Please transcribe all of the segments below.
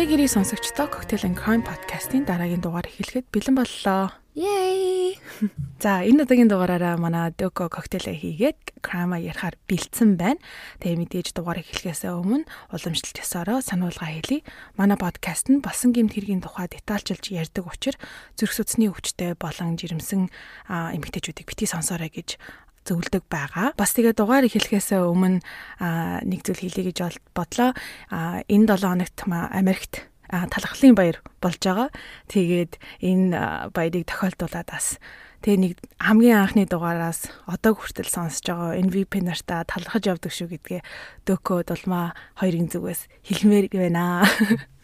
Амиг ирийг сонсогчдоо Cocktail and Crime podcast-ийн дараагийн дугаар эхлэхэд бэлэн боллоо. Yay! За энэ удаагийн дугаараараа манай Doko коктейл хийгээд крама ярихаар бэлдсэн байна. Тэгээ мэдээж дугаар эхлэхээс өмнө уламжлалт ёсороо сануулга хэлье. Манай подкаст нь болсон гэмт хэргийн тухай детальчилж ярьдаг учраас зүрх судасны өвчтэй болон жирэмсэн эмэгтэйчүүдийг бити сонсоорой гэж зөвлөдөг байгаа. Бас тэгээ дугаар эхлэхээс өмнө нэг зүйл хэлье гэж бодлоо. Энэ 7 хоногт Америкт талхлын баяр болж байгаа. Тэгээд энэ баярыг тохиолдуулаад бас тэгээ нэг хамгийн анхны дугаараас одоо хүртэл сонсож байгаа NVP нартаа талхаж явдаг шүү гэдгээ Дөкө дулмаа хоёрын зүгээс хэлмээр байна.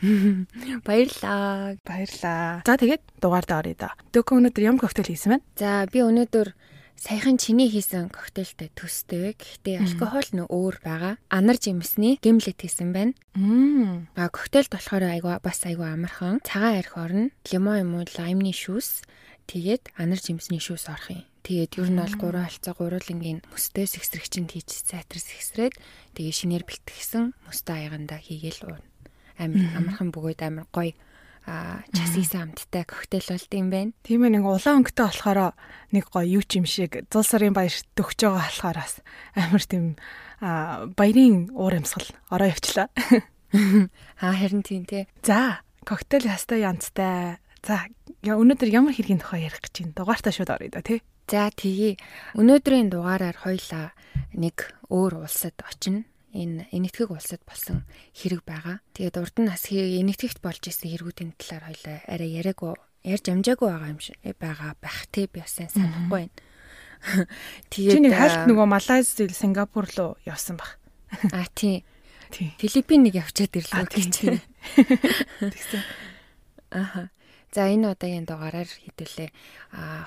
Баярлаа. Баярлаа. За тэгээд дугаард оръё да. Дөкө өнөөдөр ямар коктейл хийсэн байна? За би өнөөдөр саяхан чиний хийсэн коктейлтэй төстэй. Гэхдээ алкогол нь өөр байгаа. Анар жимсний гимлет хийсэн байна. Мм. А коктейлд болохоор айгаа бас айгаа амархан. Цагаан арх орно. Лимон юм уу лаймны шүүс. Тэгээд анар жимсний шүүс орох юм. Тэгээд ер нь бол гурван алцаа гурвуулангийн мөстэй сэгсрэгчэнд хийж зайтар сэгсрээд тэгээд шинээр бэлтгэсэн мөстэй аяганда хийгээл уuna. Амар амархан бөгөөд амар гоё а часисан амттай коктейл болд юм байна. Тийм ээ нэг улаан өнгөтэй болохоор нэг гоё юу ч юм шиг зул сарын баяр төгж байгаа болохоор бас амар тийм баярын уур амьсгал ороо явчлаа. Аа харин тийм тий. За коктейл ястай янзтай. За өнөөдөр ямар хэргийн тухай ярих гэж байна. Дугаартаа шууд оръё да тий. За тэгье. Өнөөдрийн дугаараар хоёлаа нэг өөр улсад очино энэ энэтхэг улсад болсон хэрэг байгаа. Тэгээд урд нь бас энэтхэгт болж исэн хэрэгүүдийн талаар хоёлаа арай яриаггүй ярьж амжаагүй байгаа юм шиг байгаа байх тий би бас санахгүй байна. Тэгээд чи нэг хальт нөгөө Малайз, Сингапур руу явсан баг. А тий. Филиппин нэг явчаад ирлээ гэж. Тэгсэн. Аха. За энэ удаагийн дугаараар хэдүүлээ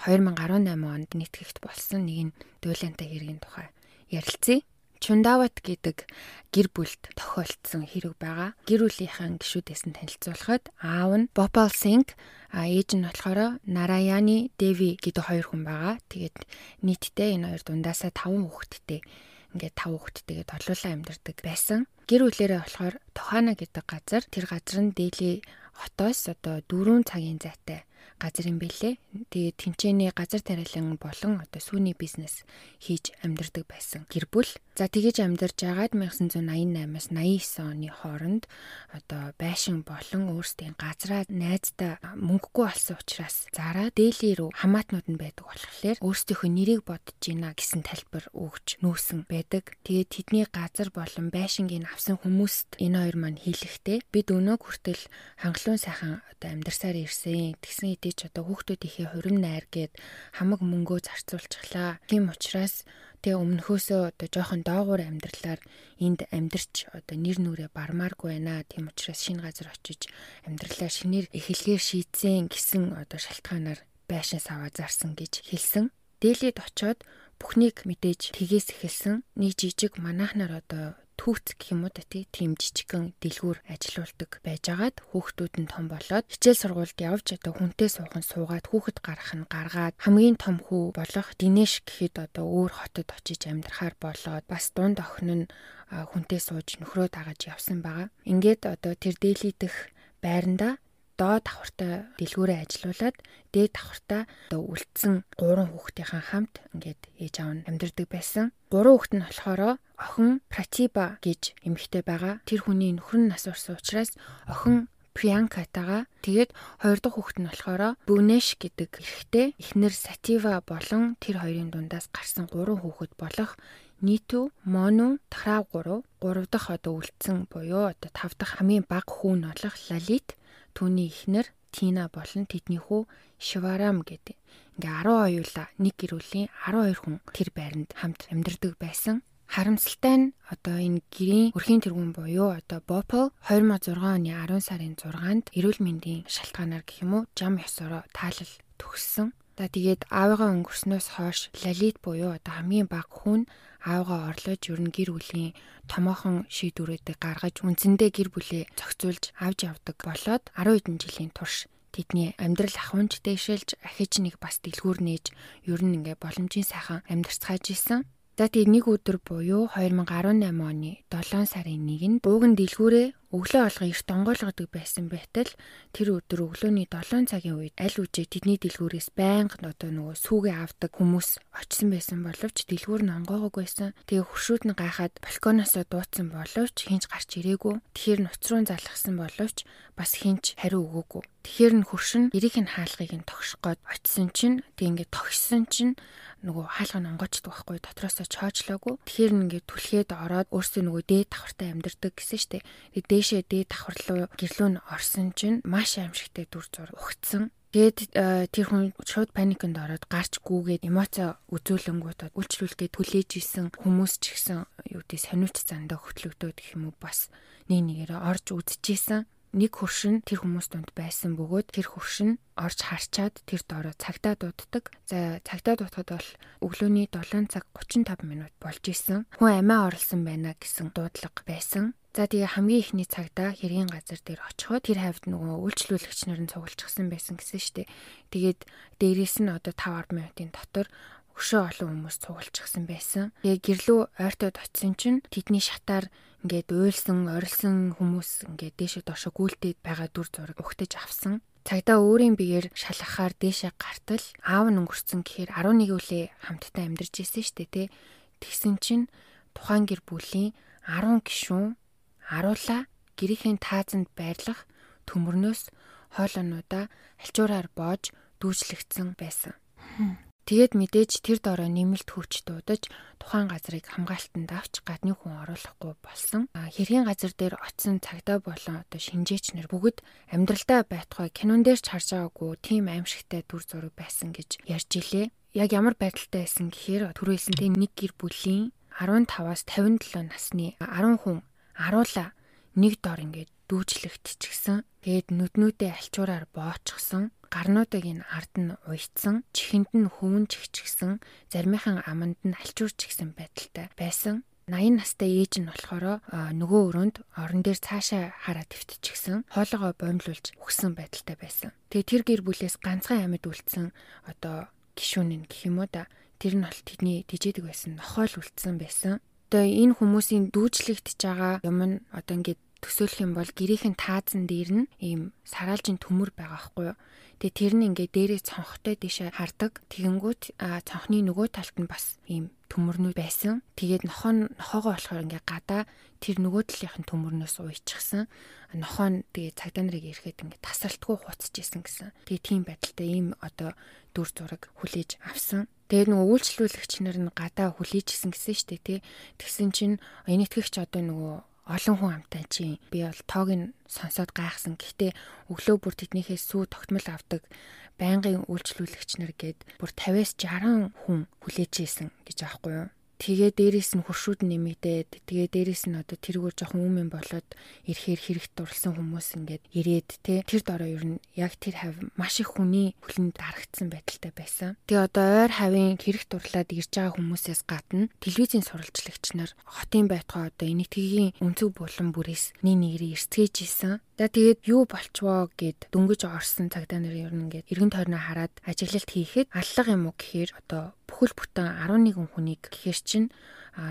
2018 онд нийтгэгт болсон нэгэн дуйлантай хэргийн тухай ярилцъя. Чундават гэдэг гэр бүлд тохиолдсон хэрэг байгаа. Гэр бүлийнхэн гишүүдээс нь танилцуулахад аав нь Синг, а ээж нь болохоор Нараяны Деви гэдэг хоёр хүн байгаа. Тэгээд нийтдээ энэ хоёр дундаасаа 5 хүүхэдтэй ингээд 5 хүүхэдтэйгээ торлуулан амьдардаг байсан. Гэр бүлэрээ болохоор Тохана гэдэг газар тэр газар нь Дели хотоос одоо 4 цагийн зайтай газар юм бэлээ. Тэгээд тэнцээний газар тариалан болон одоо сүүний бизнес хийж амьдардаг байсан гэр бүл. За тэгэж амьдарч агаад 1988-аас 89 оны хооронд одоо байшин болон өөрсдийн газраа найздаа мөнгөгүй болсон учраас зараа дээли рүү хамаатнууд нь байдаг болохоор өөрсдийнхөө нэрийг бодож гинэ гэсэн тайлбар өгч нүүсэн байдаг. Тэгээд тэдний газар болон байшингийн авсан хүмүүст энэ хоёр маань хэлэхдээ бид өнөө хүртэл хангалуун сайхан одоо амьдарсаар ирсэн. Тэгсэн хэдий ч одоо хүүхдүүдийнхээ хурим найр гээд хамаг мөнгөө зарцуулчихлаа. Тийм учраас тэгээ өмнөхөөсөө одоо жоохон доогуур амьдралаар энд амьдрч одоо нэр нүрээ бармааргүй байна. Тийм учраас шинэ газар очиж амьдралаа шинээр эхлэхээр шийдсэн гэсэн одоо шалтгаанаар байшин саваа зарсан гэж хэлсэн. Дээлид очоод бүхнийг мэдээж тгээс эхэлсэн. Нэг жижиг манайхнаар одоо түүц гэх юм уу тийм жижигхэн дэлгүүр ажилуулдаг байжгаад хүүхдүүд нь том болоод хичээл сургуульд явж одоо хүнтэй суухан суугаад хүүхэд гарах нь гаргаад хамгийн том хүү болох Динеш гэхэд одоо өөр хотод очиж амьдрахаар болоод бас дунд охин нь хүнтэй сууж нөхрөө дагаж явсан байгаа. Ингээд одоо тэр дээлидэх байранда доод давхартай дэлгүүрээ ажилуулад дээд давхартаа одоо үлдсэн гурван хүүхдийн хамт ингээд ээж аав нь амьдардаг байсан. Гурван хүүхэд нь болохоор охин Пратиба гэж эмэгтэй байгаа. Тэр хүний нөхөр нь нас урсан учраас охин Прианкатагаа тэгээд хоёр дахь хүүхэд нь болохоор Бүнэш гэдэг эрэгтэй эхнэр Сатива болон тэр хоёрын дундаас гарсан гурван хүүхэд болох Ниту, Мону, Тарав 3, 3 дахь одоо үлдсэн буюу одоо 5 дахь хамгийн бага хүү нь болох Лалит Түүний эхнэр Тина болон тэдний хүү Шиварам гэдэг. Ингээ 10 оюула нэг гэр бүлийн 12 хүн тэр байранд хамт амьдардаг байсан. Харамсалтай нь одоо энэ гэрийн өрхийн тэргүүн буюу одоо Bopal 2006 оны 10 сарын 6-нд эрүүл мэндийн шалтгаанаар гэх юм уу жам ёсороо таалал төгссөн. За тэгээд аавыгаа өнгөрснөөс хойш Лалит буюу одоо хамгийн бага хүн аавгаа орлож ер нь гэр бүлийн томоохон шийдвэрүүдийг гаргаж үндсэндээ гэр бүлээ зохицуулж авч явдаг болоод 10 хэдэн жилийн турш тэдний амьдрал ахуйнч дэшилж ахиж нэг бас дэлгүүр нээж ер нь ингээ боломжийн сайхан амьдарцгааж исэн. За тэгээ нэг өдөр буюу 2018 оны 7 сарын 1-нд бууган дэлгүүрээ өглөө болгон эрт онгойлгодог байсан байтал тэр өдөр өглөөний 7 цагийн үед аль үжээ тэдний дэлгүүрээс байнга одоо нөгөө сүүгээ авдаг хүмүүс очсон байсан боловч дэлгүүр нь онгоогоог байсан. Тэгээ хуршүүд нь гайхаад балконоосоо дуудсан боловч хинч гарч ирээгүй. Тэгэхээр нуцруу залгсан боловч бас хинч хариу өгөөгүй. Тэгэхээр нь хуршин эрийг нь хаалгыг нь тогших гээд очисон чинь тэг ингээд тогшсон чинь нөгөө хаалга нь онгоочдөг байхгүй дотроосоо чоочлоогүй. Тэгэхээр ингээд түлхээд ороод өөрсдөө нөгөө дээд давхартай амьдэрдэг гэсэн штеп. Тэг дээшээ дээд давхар руу гэрлүүн орсон чинь маш аимшигтай дүр зур ухцсан. Тэгээд э, тэр хүн шууд паникнд ороод гарч гүүгээд эмоц үзүүлэнгүүт үйлчлүүлгээ түлээж исэн хүмүүс ч гэсэн юу гэдэг сониуч зандаа хөтлөгдөөд гэх юм уу бас нэг нэгээрээ орж үзчихсэн нэг хөршин тэр хүмүүс донд байсан бөгөөд тэр хөршин орж харчаад тэр доороо цагтаа дууддаг. За цагтаа дуудахад бол өглөөний 7 цаг 35 минут болж исэн. Хүн амиа орлсон байна гэсэн дуудлага байсан. За тэгээ хамгийн ихний цагтаа хэргийн газар дээр очиход тэр хавьд нөгөө үйлчлүүлэгч нар нь цугулчихсан байсан гэсэн штеп. Тэгээд дээрээс нь одоо 5 10 минутын дотор өшөө олон хүмүүс цугулчихсан байсан. Тэгээ гэрлүү ойртоод очисон чинь тэдний шатаар ингээд уйлсан, орилсон хүмүүс ингээд дээшээ доошо гүйлтээд байгаа дүр зураг өгтөж авсан. Цагдаа өөрийн биеэр шалгахаар дээшээ гартал аав нь өнгөрцөн гэхээр 11 үлээ хамтдаа амьдарч ирсэн шүү дээ, тэ. Тэгсэн чинь тухайн гэр бүлийн 10 гишүүн аруула гэрийн таазанд байрлах төмөрнөөс хоолоонуудаа альчуураар боож дүүжлэгдсэн байсан. Тэгээд мэдээж тэр дорой нэмэлт хүч дуудаж тухайн газрыг хамгаалтанд авч гадны хүн оруулахгүй болсон. Хэргийн газар дээр очисон цагдаа болон одоо шинжээч нар бүгд амьдралдаа байтугай кинон дээр ч харж байгаагүй тийм аимшигтай дүр зураг байсан гэж ярьж илээ. Яг ямар байдалтай байсан гэхээр түрүүсэн тийм нэг гэр бүлийн 15-аас 57 насны 10 хүн аруула нэг дор ингээд дүүжлэгтчихсэн. Тэгээд нүднүүдээ альчуураар боочгсон гарнуудыг энэ ард нь уйцсан, чихэнд нь хөвөн чихчихсэн, заримынхан аманд нь альчуурчихсан байдалтай байсан. 80 настай ээж нь болохоор нөгөө өрөөнд орон дээр цаашаа хараа твтчихсэн хоолоогоо боомлуулж өгсөн байдалтай байсан. Тэгээ тэр гэр бүлээс ганцхан амьд үлдсэн одоо гişүүн нь гэх юм уу да тэр нь бол тэдний дижээдэг байсан нохоол үлдсэн байсан. Одоо энэ хүмүүсийн дүүжлэгдэж байгаа юм нь одоо ингээд төсөөлөх юм бол гэрийнхэн таазан дээр нь ийм сараалжийн төмөр байгаа байхгүй юу. Тэгээ тэр нь ингээ дээрээ цонхтой дэше хардаг. Тэгэнгүүт цонхны нөгөө талд нь бас ийм төмөрнүүд байсан. Тэгээд нохоо нохоогоо болохоор ингээ гадаа тэр нөгөө талынхын төмөрнөөс уйчихсан. Нохоо нь тэгээ цагдаа нарыг ирэхэд ингээ тасралтгүй хуцчихсэн гэсэн. Тэгээ тийм байдалтай ийм одоо дүр зураг хүлээж авсан. Тэгээд нөгөө үйлчлүүлэгч нар нь гадаа хүлээжсэн гэсэн штэ тий. Тэгсэн чинь энэтгэгч одоо нөгөө олон хүн амтай чи би бол тоог нь сонсоод гайхсан. Гэхдээ өглөө бүр тэднийхээс сүү тогтмол авдаг байнгын үйлчлүүлэгч нар гээд бүр 50-аас 60 хүн хүлээж ийсэн гэж аахгүй юу? Тэгээ дээрээс нь хуршууд нэмэгдээд тэгээ дээрээс нь одоо тэргээр жоохон үмэн болоод ирэхээр хэрэгт дурлсан хүмүүс ингээд ирээд те тэр дороо ер нь яг тэр хав маш их хүний хөлөнд дарагдсан байдалтай байсан. Тэгээ одоо ойр хавийн хэрэгт дурлаад ирж байгаа хүмүүсээс гадна телевизийн сурвалжлагч нар хотын байтугай одоо энэтхэгийн өнцөг булан бүрээс нэг нэгрээ эрсгэж исэн. За тэгээд юу болчвоо гэд дөнгөж орсон цагдаа нар ер нь ингээд эргэн тойрноо хараад ажиглалт хийхэд аллага юм уу гэхээр одоо бүхэл бүтэн 11 хүнийг гэхэр чинь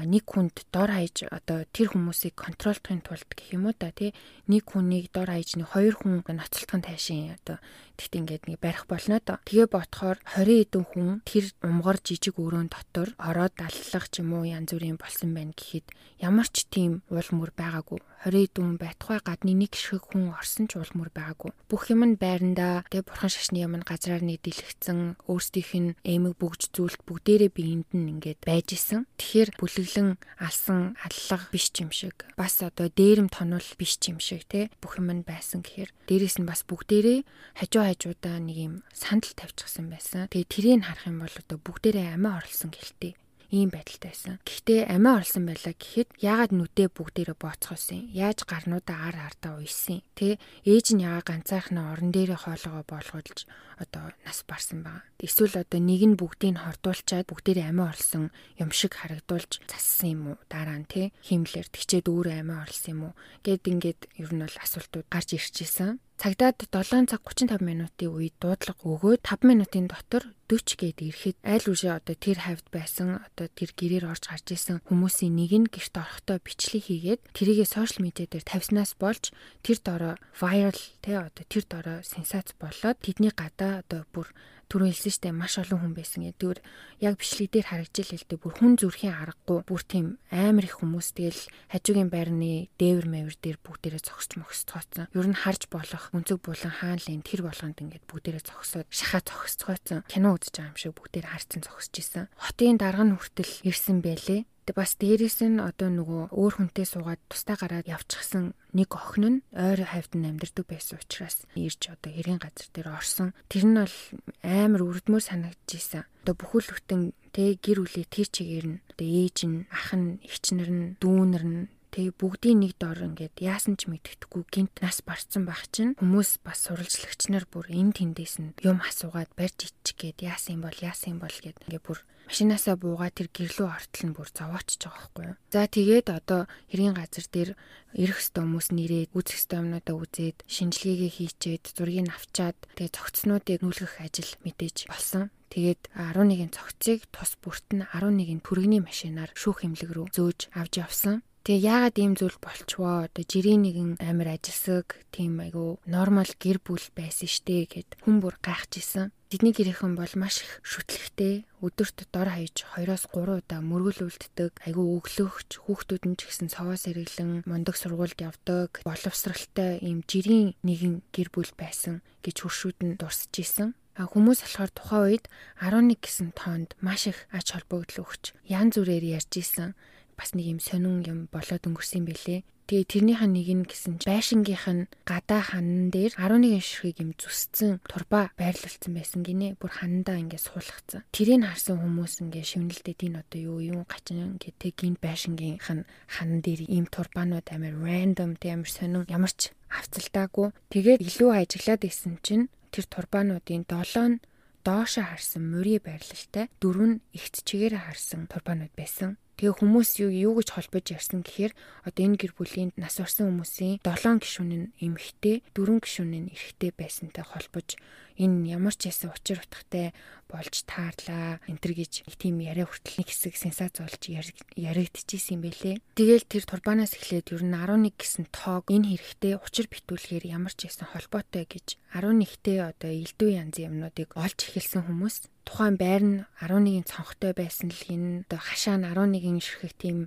нэг хүнд дор хаяж одоо тэр хүмүүсийг контролдохын тулд гэх юм уу да тий нэг хүнийг дор хаяж нэг хоёр хүн ноцтолтхон тайшин одоо тэгт ингээд нэг барих болно доо. Тэгээ ботхоор 20 хэдэн хүн тэр умгар жижиг өрөөнд дотор ороод аллах ч юм уу янз бүрийн болсон байна гэхэд ямар ч тийм уул мөр байгаагүй. 20 хэдэн байтугай гадны нэг шиг хүн орсон ч уул мөр байгаагүй. Бүх юм нь байрандаа тэгээ бурхан шашны юм газраар нийдэлгцэн өөрсдийнх нь эмэг бүгж зүйлт бүгдээрээ биеинд нь ингээд байж исэн. Тэгэхээр бүлэглэн алсан аллах биш юм шиг бас одоо дээрэм тонол биш юм шиг те бүх юм нь байсан гэхээр дээрэс нь бас бүгдээрээ хажуу хажуудаа нэг юм сандал тавьчихсан байсан. Тэгээ тэрийг харах юм бол одоо бүгдээрээ амиа орлсон гэлтэй ийм байдалтай байсан. Гэхдээ амиа орлсон байлаа гэхэд яагаад нүдээ бүгдээрээ бооцохосон юм? Яаж гарнуудаа ар ардаа уйсан? Тэ ээж нь яагаад ганцаархнаа орон дээрээ хоолоогоо болгуулж одоо нас барсан байгаа. Эсвэл одоо нэг нь бүгдийг хордуулчаад бүгдээрээ амиа орлсон юм шиг харагдуулж зассан юм уу? Дараа нь тэ химлэр тэгчээд өөрөө амиа орлсон юм уу? Гэт ингээд ер нь бол асуултууд гарч ирчихсэн. Цагдаад 7 цаг 35 минутын үед дуудлага өгөөд 5 минутын дотор 40 гээд ирэхэд аль үшээ одоо тэр хавьд байсан одоо тэр гэрээр орж гарч исэн хүмүүсийн нэг нь гэрт орохдоо бичлэг хийгээд тэрийгээ сошиал медиа дээр тавьснаас болж тэр дороо viral те одоо тэр дороо сенсац болоод тэдний гадаа одоо бүр түрүү хэлсэн штэ маш олон хүн байсан гэдэг. Тэгвэр яг бичлэг дээр харагдж л дээ бүр хүн зүрхийн аргагүй бүр тийм амар их хүмүүс тэгэл хажуугийн байрны дээвэр мэвэр дээр бүгдээрээ зогсч мөхсцгооцсон. Ер нь харж болох өнцөг булан хаанлын тэр болгонд ингээд бүгдээрээ зогсоод шахаа зогсцгооцсон. Кино үзэж байгаа юм шиг бүгдээр харцсан зогсож исэн. Хотын дарга нь хүртэл ирсэн байлээ. Бас дээрээс нь одоо нөгөө өөр хүнтэй суугаад тустай гараад явчихсан нэг охин нь ойр хавьд нь амьдардаг байсан учраас ирж одоо хэргийн газар дээр орсон. Тэр нь бол амар үрдмөр санагдчихсан. Одоо бүхэл бүтэн тэ гэр бүлээ тэр чигээр нь одоо ээж нь, ах нь, эгчнэр нь, дүүнэр нь Тэгээ бүгдийн нэг дор ингээд яасан ч мэддэхгүй гинт нас барцсан байх чинь хүмүүс бас суралцлагч нар бүр эн тэндээс нь юм асуугаад барьж иччих гээд яасан юм бол яасан юм бол гэд ингээд бүр машинаасаа буугаад тэр гэрлүү ортол нь бүр зовоочж байгаа байхгүй юу. За тэгээд одоо хэргийн газар дээр ирэх ёстой хүмүүс нэрээд үзэх ёстой юмнуудаа үзээд шинжилгээгээ хийчээд зургийг авчаад тэгээд цогцнуудыг нүүлгэх ажил мэдээж болсон. Тэгээд 11-ийн цогцыг тус бүрт нь 11-ийн түргэний машинаар шүүх эмнэлэг рүү зөөж авч явсан. Тэгээ яагаад ийм зүйл болчихвоо? Одоо жирийн нэгэн амир ажилсаг тийм айгу нормал гэр бүл байсан штэ гэд хүн бүр гайхаж исэн. Тэдний гэрийнхэн бол маш их шүтлэгтэй. Өдөрт дор хаяж 2-оос 3 удаа мөргөл үлддэг. Айгу өглөөгч хүүхдүүд нь ч гэсэн цаваа сэргэлэн мундаг сургуульд явдаг. Боловсралтай ийм жирийн нэгэн гэр бүл байсан гэж хуршүүд нь дурсаж исэн. Хүмүүс болохоор тухайн үед 11 гэсэн тоонд маш их ач холбогдол өгч ян зүрээр ярьж исэн бас нэг юм сонин юм болоод өнгөрсөн бэлээ. Тэгээ тэрнийх нь нэг нь гэсэн чинь байшингийнх нь гадаа ханан дээр 11 ширхэг юм зүсцэн турба байрлуулсан байсан гинэ. Бүр ханандаа ингээд суулгацсан. Тэрийг харсан хүмүүс ингээд шивнэлдээд энэ одоо юу юм гачин гэдэг гин байшингийнх нь ханан дээр ийм турбанууд амар random тийм амар сонин ямар ч авцалтаагүй. Тэгээд илүү ажиглаад исэн чинь тэр турбануудын 7 нь доошо харсан мөрий байрлалтай дөрөв нь ихт чигээр харсан турбанууд байсан. Тэгээ хүмүүс юу юу гэж холбож ярьсан гэхээр одоо энэ гэр бүлийн нас орсон хүмүүсийн 7 гишүүн нь эмэгтэй, 4 гишүүн нь эрэгтэй байсантай холбож энэ ямар ч ясан учир утгатай болж таарлаа энтер гэж тийм яриа хүртэл нэг хэсэг сенсац болж яригдчихсэн юм бэлээ. Тэгэл тэр турбанаас эхлээд ер нь 11 гэсэн тоог энэ хэрэгтэй учир битүүлэхээр ямар ч ясан холбоотой гэж 11-тэй одоо элдв янзын юмнуудыг олж эхэлсэн хүмүүс тухайн байр нь 11-ийн цонхтой байсан л энэ одоо хашаа нь 11-ийн ширхэг тийм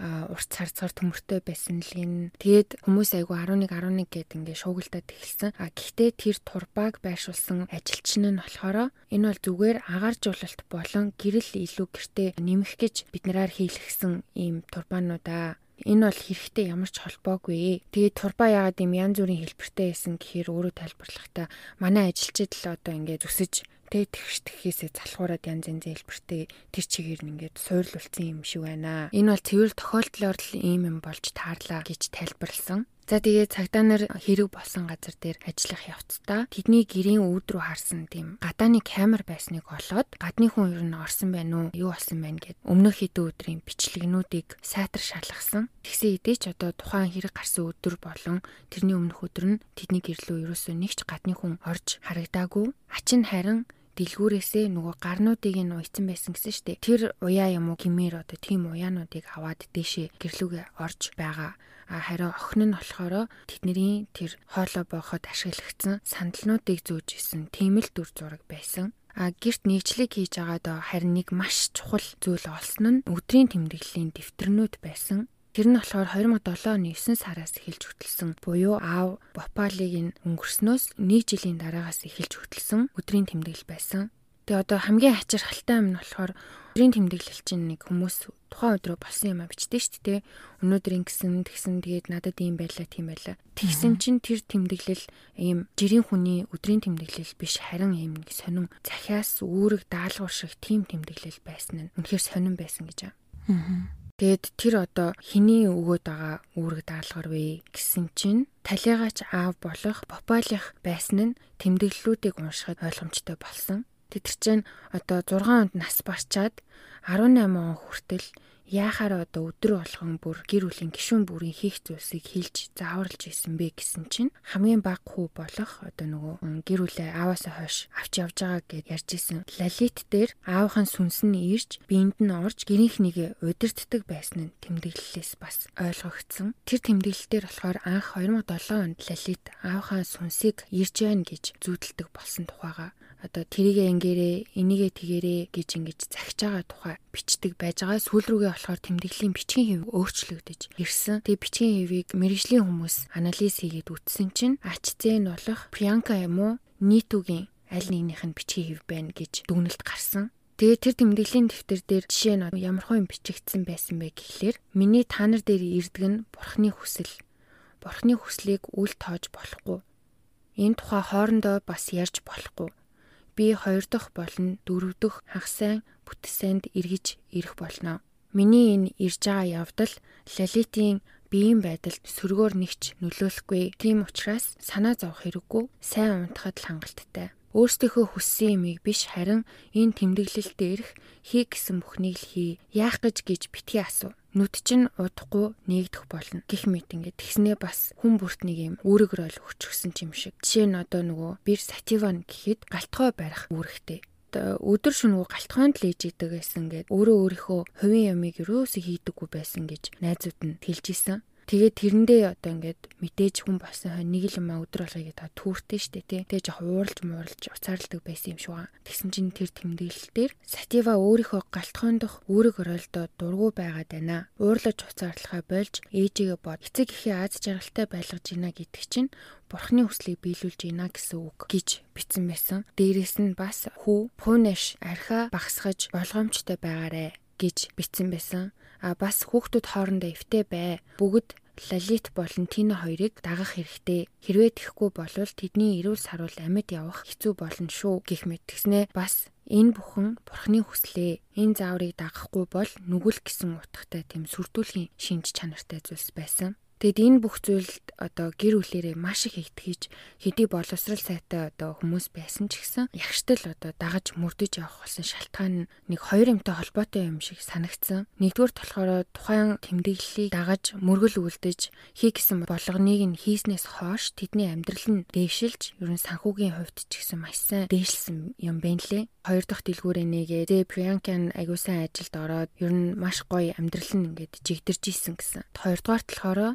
урт царцгаар төмөртэй байсан л энэ. Тэгээд хүмүүс айгу 11 11 гэд ингээ шуугилдаад эхэлсэн. А гэхдээ тэр турбааг байршуулсан ажилчин нь болохоор энэ бол зүгээр агааржуулалт болон гэрэл илүү гэртээ нэмэх гэж бид нараар хийлгсэн ийм турбаануудаа энэ бол хэрэгтэй ямар ч холбоогүй. Тэгээд турба яагаад юм янз бүрийн хэлбэртэй байсан гэхээр өөрөө тайлбарлахдаа манай ажилчид л одоо ингээд зүсэж Тэ тэгш тэхээсээ залхуураад янз янз хэлбэртэй тэр чигээр нь ингээд суурлуулсан юм шиг байна. Энэ бол цэвэр тохиолдлоор л ийм юм болж таарлаа гэж тайлбарлсан. За тэгээ цагдаа нар хэрэг болсон газар дээр ажиллах явцдаа тэдний гэрийн өвд рүү харсан тийм гадааны камер байсныг олоод гадны хүн ер нь орсон байна уу юу болсон байна гэд өмнөх хэдэн өдрийн бичлэгнүүдийг сайтар шалгасан. Тэгсэн хэдий ч одоо тухайн хэрэг гарсан өдөр болон тэрний өмнөх өдөр нь тэдний гэрлөө ерөөсөө нэг ч гадны хүн орж харагдаагүй. Ачин харин дэлгүүрээсээ нөгөө гарнуудыг нь уйцсан байсан гэсэн штеп. Тэр уяа юм уу гимээр одоо тийм уяануудыг аваад дээшээ гэрлүүгээ орж байгаа. А харин охин нь болохоор тэдний тэр хоолой бооход ашиглагдсан сандалнуудыг зөөж исэн тийм л дүр зураг байсан. А гэрт нэгжлэг хийж байгаад харин нэг маш чухал зүйл олсон нь өдрийн тэмдэглэлийн дэвтэрнүүд байсан. Тэр нь болохоор 2007 оны 9 сараас эхэлж хөтлсөн буюу аав Бопалыг нь өнгөрснөөс 1 жилийн дараагаас эхэлж хөтлсөн өдрийн тэмдэглэл байсан. Тэгээ одоо хамгийн хачирхалтай юм нь болохоор өдрийн тэмдэглэл чинь нэг хүмүүс тухайн өдрөө болсон юм а бичдэг шүү дээ. Өнөөдөр ингэсэн тэгсэн тэгээд надад ийм байлаа тийм байлаа. Тэгсэн чинь тэр тэмдэглэл ийм жирийн хүний өдрийн тэмдэглэл биш харин ийм нэг сонин захиас үүрэг даалгавар шиг тийм тэмдэглэл байсан нь үнэхээр сонин байсан гэж. Аа. Тэгэд тэр одоо хэний өгөөд байгаа үүрэг даалгавар вэ гэсэн чинь талигаач аав болох Попалих байсан нь тэмдэглэлүүдийг уншихад ойлгомжтой болсон. Тэд чинь одоо 6 онд нас барчаад 18 он хүртэл яахаар одоо өдөр болгон бүр гэр бүлийн гишүүн бүрийн хийх зүйлсийг хэлж зааварлаж исэн бэ гэсэн чинь хамгийн бага хүү болох одоо нөгөө гэр бүлээ ааваасаа хойш авч явж байгаа гэд ярьж исэн. Лалит дээр аавынхаа сүнс нь ирж биенд нь орж гэрийнхнийг удирддаг байсан нь тэмдэглэлээс бас ойлгогдсон. Тэр тэмдэглэлээр болохоор анх 2007 онд Лалит аавынхаа сүнсийг ирж байна гэж зүүдэлдэг болсон тухайга одоо тэрийгэ ингээрээ энийгээ тэгэрээ гэж ингэж захиж байгаа тухай бичдэг байж байгаа. Сүүл рүүгээ болохоор тэмдэглэлийн бичгийн хэв өөрчлөгдөж ирсэн. Тэгээ бичгийн хэвийг мэрэгжлийн хүмүүс анализ хийгээд үтсэн чинь нь болох Priyanka юм уу? Нийтүүгийн аль нэгнийх нь бичгийн хэв байна гэж дүгнэлт гарсан. Тэгээ тэр тэмдэглэлийн дэвтэр дээр жишээ нь ямар хөө юм бичигдсэн байсан бэ гэхлээр миний та нар дээр ирдэг нь бурхны хүсэл. Бурхны хүслийг үл тоож болохгүй. Энэ тухай хоорондоо бас ярьж болохгүй би хоёр дахь болон дөрөв дэх хагасайн бүтсэнд эргэж ирэх болно. Миний энэ ирж байгаа явдал Лалитийн биеийн байдалд сөргөөр нэгч нөлөөлөхгүй. Тийм учраас санаа зовох хэрэггүй. Сайн унтахад л хангалттай. Өөрсдийнхөө хүссэн юмыг биш харин энэ тэмдэглэл дээрх хий гэсэн бүхнийг л хий. Яах гэж гэж битгий асуу нүд чинь удахгүй нэгдэх болно гих мэт ингээд тэгснээ бас хүн бүрт нэг юм үүрэгэр ойл өчгсөн юм шиг. Жишээ нь одоо нөгөө бир сативан гэхэд галтгой барих үүрэгтэй өдөр шөнөгүй галтгоонд л ээж идэг гэсэн гээд өөрөө өөрийнхөө хувийн ямыг юусоо хийдэггүй байсан гэж найзууд нь хэлж исэн. Тэгээд тэрэндээ одоо ингээд мэдээж хүн болсон хой нэг л юм а өдөр болгоё гэдэг түүртэй штэ тий. Тэгээ жоох ууралж мууралж уцаарладаг байсан юм шиг байна. Тэгсэн чинь тэр тэмдэглэлтэр Сатива өөрийнхөө галтхойн дох үүрэг оройлдоо дургу байгаад байна. Уурлаж уцаарлахаа болж ээжигээ бод эцэг эхийн аз жаргалтай байлгаж гинэ гэдэг чинь бурхны хүслийг биелүүлж гинэ гэсэн үг гэж бичсэн байсан. Дээрээс нь бас хүү пунеш архи багсгаж болгоомжтой байгаарэ гэж бичсэн байсан. А бас хүүхдүүд хоорондоо эвтэй бай. Бүгд Лалит болон Тина хоёрыг дагах хэрэгтэй. Хэрвээ тэхгүй болвол тэдний эрүүл саруул амьд явах хэцүү болно шүү гэх мэт тэгснэ бас энэ бүхэн бурхны хүслээ. Энэ зааврыг дагахгүй бол нүгэл гэсэн утгатай тийм сүрдүүлгийн шинж чанартай зүйлс байсан. Тэгэд энэ бүх зүйлд одоо гэр бүлэрээ маш их итгэж хэдий боловсрал сайтай одоо хүмүүс байсан ч гэсэн ягштал одоо дагаж мөрдөж явах болсон шалтгаан нэг хоёр юмтай холбоотой юм шиг санагдсан. Нэгдүгээр болохоор тухайн тэмдэглэлийг дагаж мөргөл үлдэж хий гэсэн болгоныг нь хийснээс хойш тэдний амьдрал нь дээшилж ерөн санхүүгийн хувьд ч гэсэн маш сайн дээшлсэн юм байна лээ. Хоёр дахь дэлгүүрээ нэгээ зэ Приянкан агуулсан ажилд ороод ер нь маш гоё амьдрал нь ингээд жигдэрж исэн гэсэн. Хоёрдугаар талаараа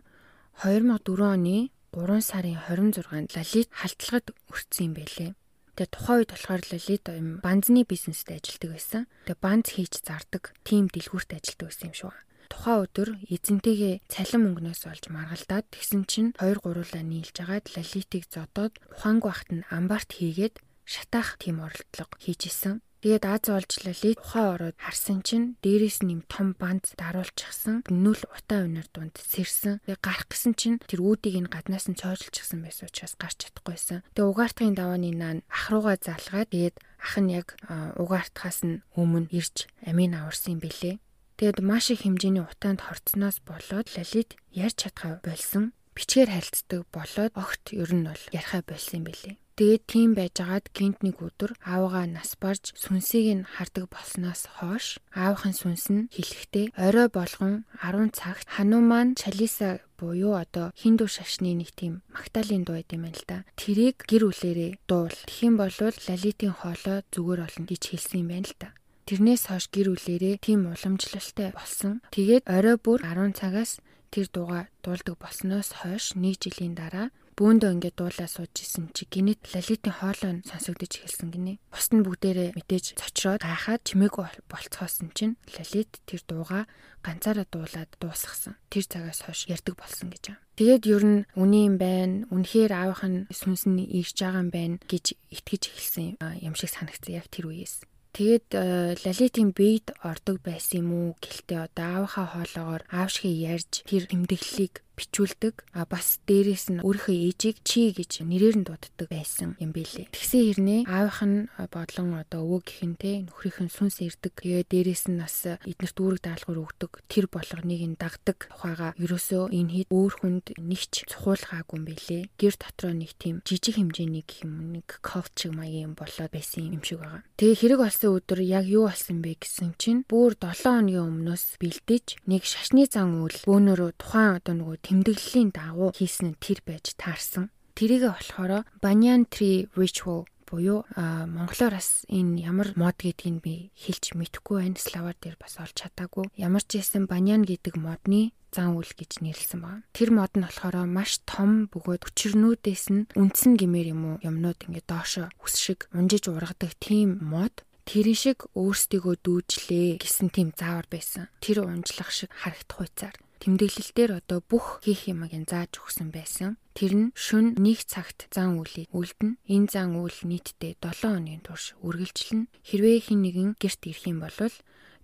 2004 оны 3 сарын 26-нд Лалит халтлагад өртсөн юм байлээ. Тэгээ тухайн үед болохоор Лалит юм банзны бизнест ажилладаг байсан. Тэгээ банз хийж зардаг тим дэлгүүрт ажилладаг байсан юм шиг. Тухайн өдөр эзэнтэйгээ цалин мөнгнөөс олж маргалдаад тэгсэн чинь 2 гуруулаа нийлж агаад Лалитыг зодоод ухаангүй ахт нь амбарт хийгээд шатаах тим оролдлого хийж исэн. Тэгээд Аз олжлалыг ухаан ороод харсан чинь дээрээс нь юм том банд даруулчихсан. Нүл утаа өнөр дунд сэрсэн. Тэгээд гарах гэсэн чинь тэр үүдийг нь гаднаас нь цоожлчихсан байсан учраас гарч чадахгүйсэн. Тэгээд угаартахын давааны наан ах руугаа залгаад тэгээд ах нь яг угаартахаас нь өмнө ирж амийн аварсан юм бэлээ. Тэгэд маш их хэмжээний утаанд хорцсноос болоод Лалит ярьж чадхаа болсон. Бичгээр харилцдаг болоод огт ер нь бол ярихаа болсон юм бэлээ. Тэгээд тийм байжгаад гинт нэг өдөр аавгаа нас барж сүнсийг нь хардаг болсноос хойш аавынхын сүнс нь хэлэхдээ орой болгон 10 цагт Хануман Чалиса буюу одоо хиндүү шашны нэг тийм магтаалын дуу байт юм байна л да. Тэрийг гэр бүлэрээ дуул. Тэгхийн бол Лалитийн хоолой зүгээр болно гэж хэлсэн юм байна л да. Тэрнээс хойш гэр бүлэрээ тийм уламжлалтай болсон. Тэгээд орой бүр 10 цагаас тэр дууга дуулдаг болсноос хойш нэг жилийн дараа бөөндөө ингээд дуулаа сууж исэн чи гинэт лалитын хоолой нь сонсогдож эхэлсэн гинэ. Бусд нь бүгдээрээ мэдээж цочроод гайхаад чимээгүй болцохоосон чинь лалит тэр дууга ганцаараа дуулаад дуусгасан. Тэр цагаас хойш ярддаг болсон гэж байна. Тэгээд ер нь үний юм байна. Үнэхээр аавах нь сүнс нь ирж байгаа юм байна гэж итгэж эхэлсэн юм шиг санагдсан яг тэр үеэс. Тэгээд э, Лалитийн бийд ордог байсан юм уу гэлтэй одоо аавынхаа хоолоогоор аав шиг ярьж тэр тэмдэглэлийг бичүүлдэг. А бас дээрээс нь өөрийнхөө ээжийг чи гэж нэрээр нь дууддаг байсан юм бэлээ. Тэгсэн хэрнээ аавынх нь бодлон одоо өвөө гихэнтэй нөхрийнх нь сүнс ирдэг. Тэгээ дээрээс нь бас эднэрт үүрэг даалгавар өгдөг. Тэр болгоныг нь дагдаг. Тухайга ерөөсөө энэ хэд өөр хүнд нэгч цухуулгаагүй юм бэлээ. Гэр дотроо нэг тийм жижиг хэмжээний гэх юм нэг шиг маягийн юм болоод байсан юм шиг байгаа. Тэгээ хэрэг болсон өдөр яг юу болсон бэ гэсэн чинь бүр 7 хоногийн өмнөөс бэлдэж нэг шашны зан үйл бөөнөрөө тухайн одоо нөгөө тэмдэглэлийн дагуу хийсэн нь тэр байж таарсан. Тэрийгэ болохоор Banyan Tree Ritual буюу монголоор бас энэ ямар мод гэдгийг би хэлж мэдэхгүй байна. Славаар дээр бас олж чадаагүй. Ямар ч байсан банян гэдэг модны зан үйл гэж нэрлсэн байна. Тэр мод нь болохоор маш том бөгөөд өчрнүүдээс нь үндсэн гимээр юм уу юмнууд ингээд доошо үс шиг унжиж ургадаг тийм мод тэрэн шиг өөрсдийгөө дүүжлээ гэсэн тийм заавар байсан. Тэр унжлах шиг харагдах хуйцаар тэмдэглэлтээр одоо бүх хийх юмыг зааж өгсөн байсан. Тэр нь шүн нэг цагт зан үйлийг үлдэн. Энэ зан үйл нийтдээ 7 хоногийн турш үргэлжлэн. Хэрвээ хэн нэгэн гэрт ирэх юм бол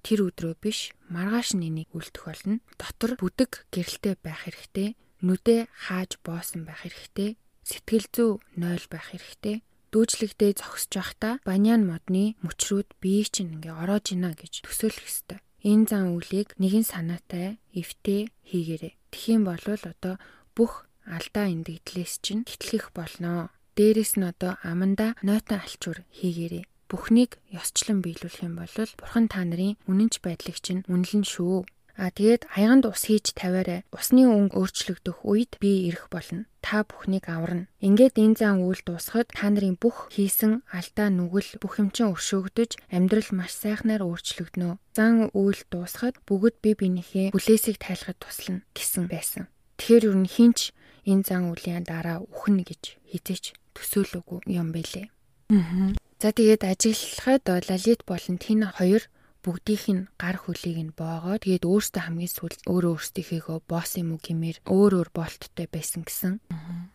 тэр өдрөө биш маргааш нэнийг үлдэх болно. Дотор бүдэг гэрэлтэй байх хэрэгтэй. Нүдэ хааж боосон байх хэрэгтэй. Сэтгэл зүй нойл байх хэрэгтэй дүүжлэгдээ зогсож байхдаа банян модны мөчрүүд бие чинь ингээ ороож ийна гэж төсөөлөх ёстой. Энэ зан үйлийг нэгэн санаатай эвтэй хийгээрэй. Тэгхийн бол одоо бүх алдаа эндэгдлээс чинь тэтгэх болно. Дээрэс нь одоо аманда нойтон алчуур хийгээрэй. Бүхнийг ёсчлон биелүүлэх юм бол бурхан та нарын үнэнч байдлыг чинь үнэлэн шүү. А тэгээд аяганд ус хийж тавиарай. Усны өнгө өөрчлөгдөх үед би ирэх болно. Та бүхнийг аварна. Ингээд энэ зан үйл дуусахад та нарын бүх хийсэн алдаа нүгэл бүх юм чинь өршөөгдөж амьдрал маш сайхнаар өөрчлөгдөнө. Зан үйл дуусахад бүгд бие биенийхээ бүлээсийг тайлахад туслана гэсэн байсан. Тэгэхээр юу н хинч энэ зан үлийн дараа үхнэ гэж хизээч төсөөлөөгүй юм бэлээ. Аа. За тэгээд ажиглахад Лалит болон Тина хоёр бүгдийнх нь гар хөлийг нь боогоо тэгээд өөртөө хамгийн сүүл өөрөө өөртөөхөө босс юм уу гэмээр өөр өөр болттой байсан гэсэн.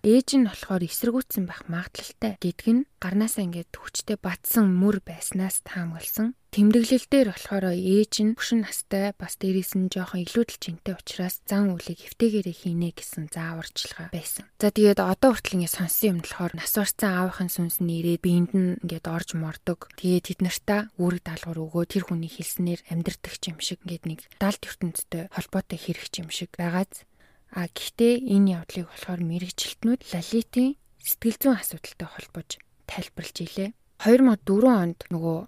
Ээж нь болохоор эсэргүүцсэн байх магадлалтай гэдг нь гарнаасаа ингээд хүчтэй батсан мөр байснаас таамагласан. Тэмдэглэл дээр болохоор ээж нь хөшин настай бас дээрээс нь жоохон илүүдэл жинтэй учраас зан үлийг хэвтээгээрээ хийнэ гэсэн зааварчилгаа байсан. За тэгээд одоо хүртэл ингэ сонсон юм болохоор нас барсан аавынхын сүнс нь ирээд биеинд нь ингээд орж мордог. Тэгээд тэд нартаа үүрэг даалгавар өгөө тэр хүний хэлснээр амьдрдаг юм шиг ингээд нэг далд ертөнцтэй холбоотой хэрэг юм шиг байгааз А гэхдээ энэ явдлыг болохоор мэрэгчлэтнүүд Лалитийн сэтгэл зүйн асуудалтай холбож тайлбарлаж илээ. 2004 онд нөгөө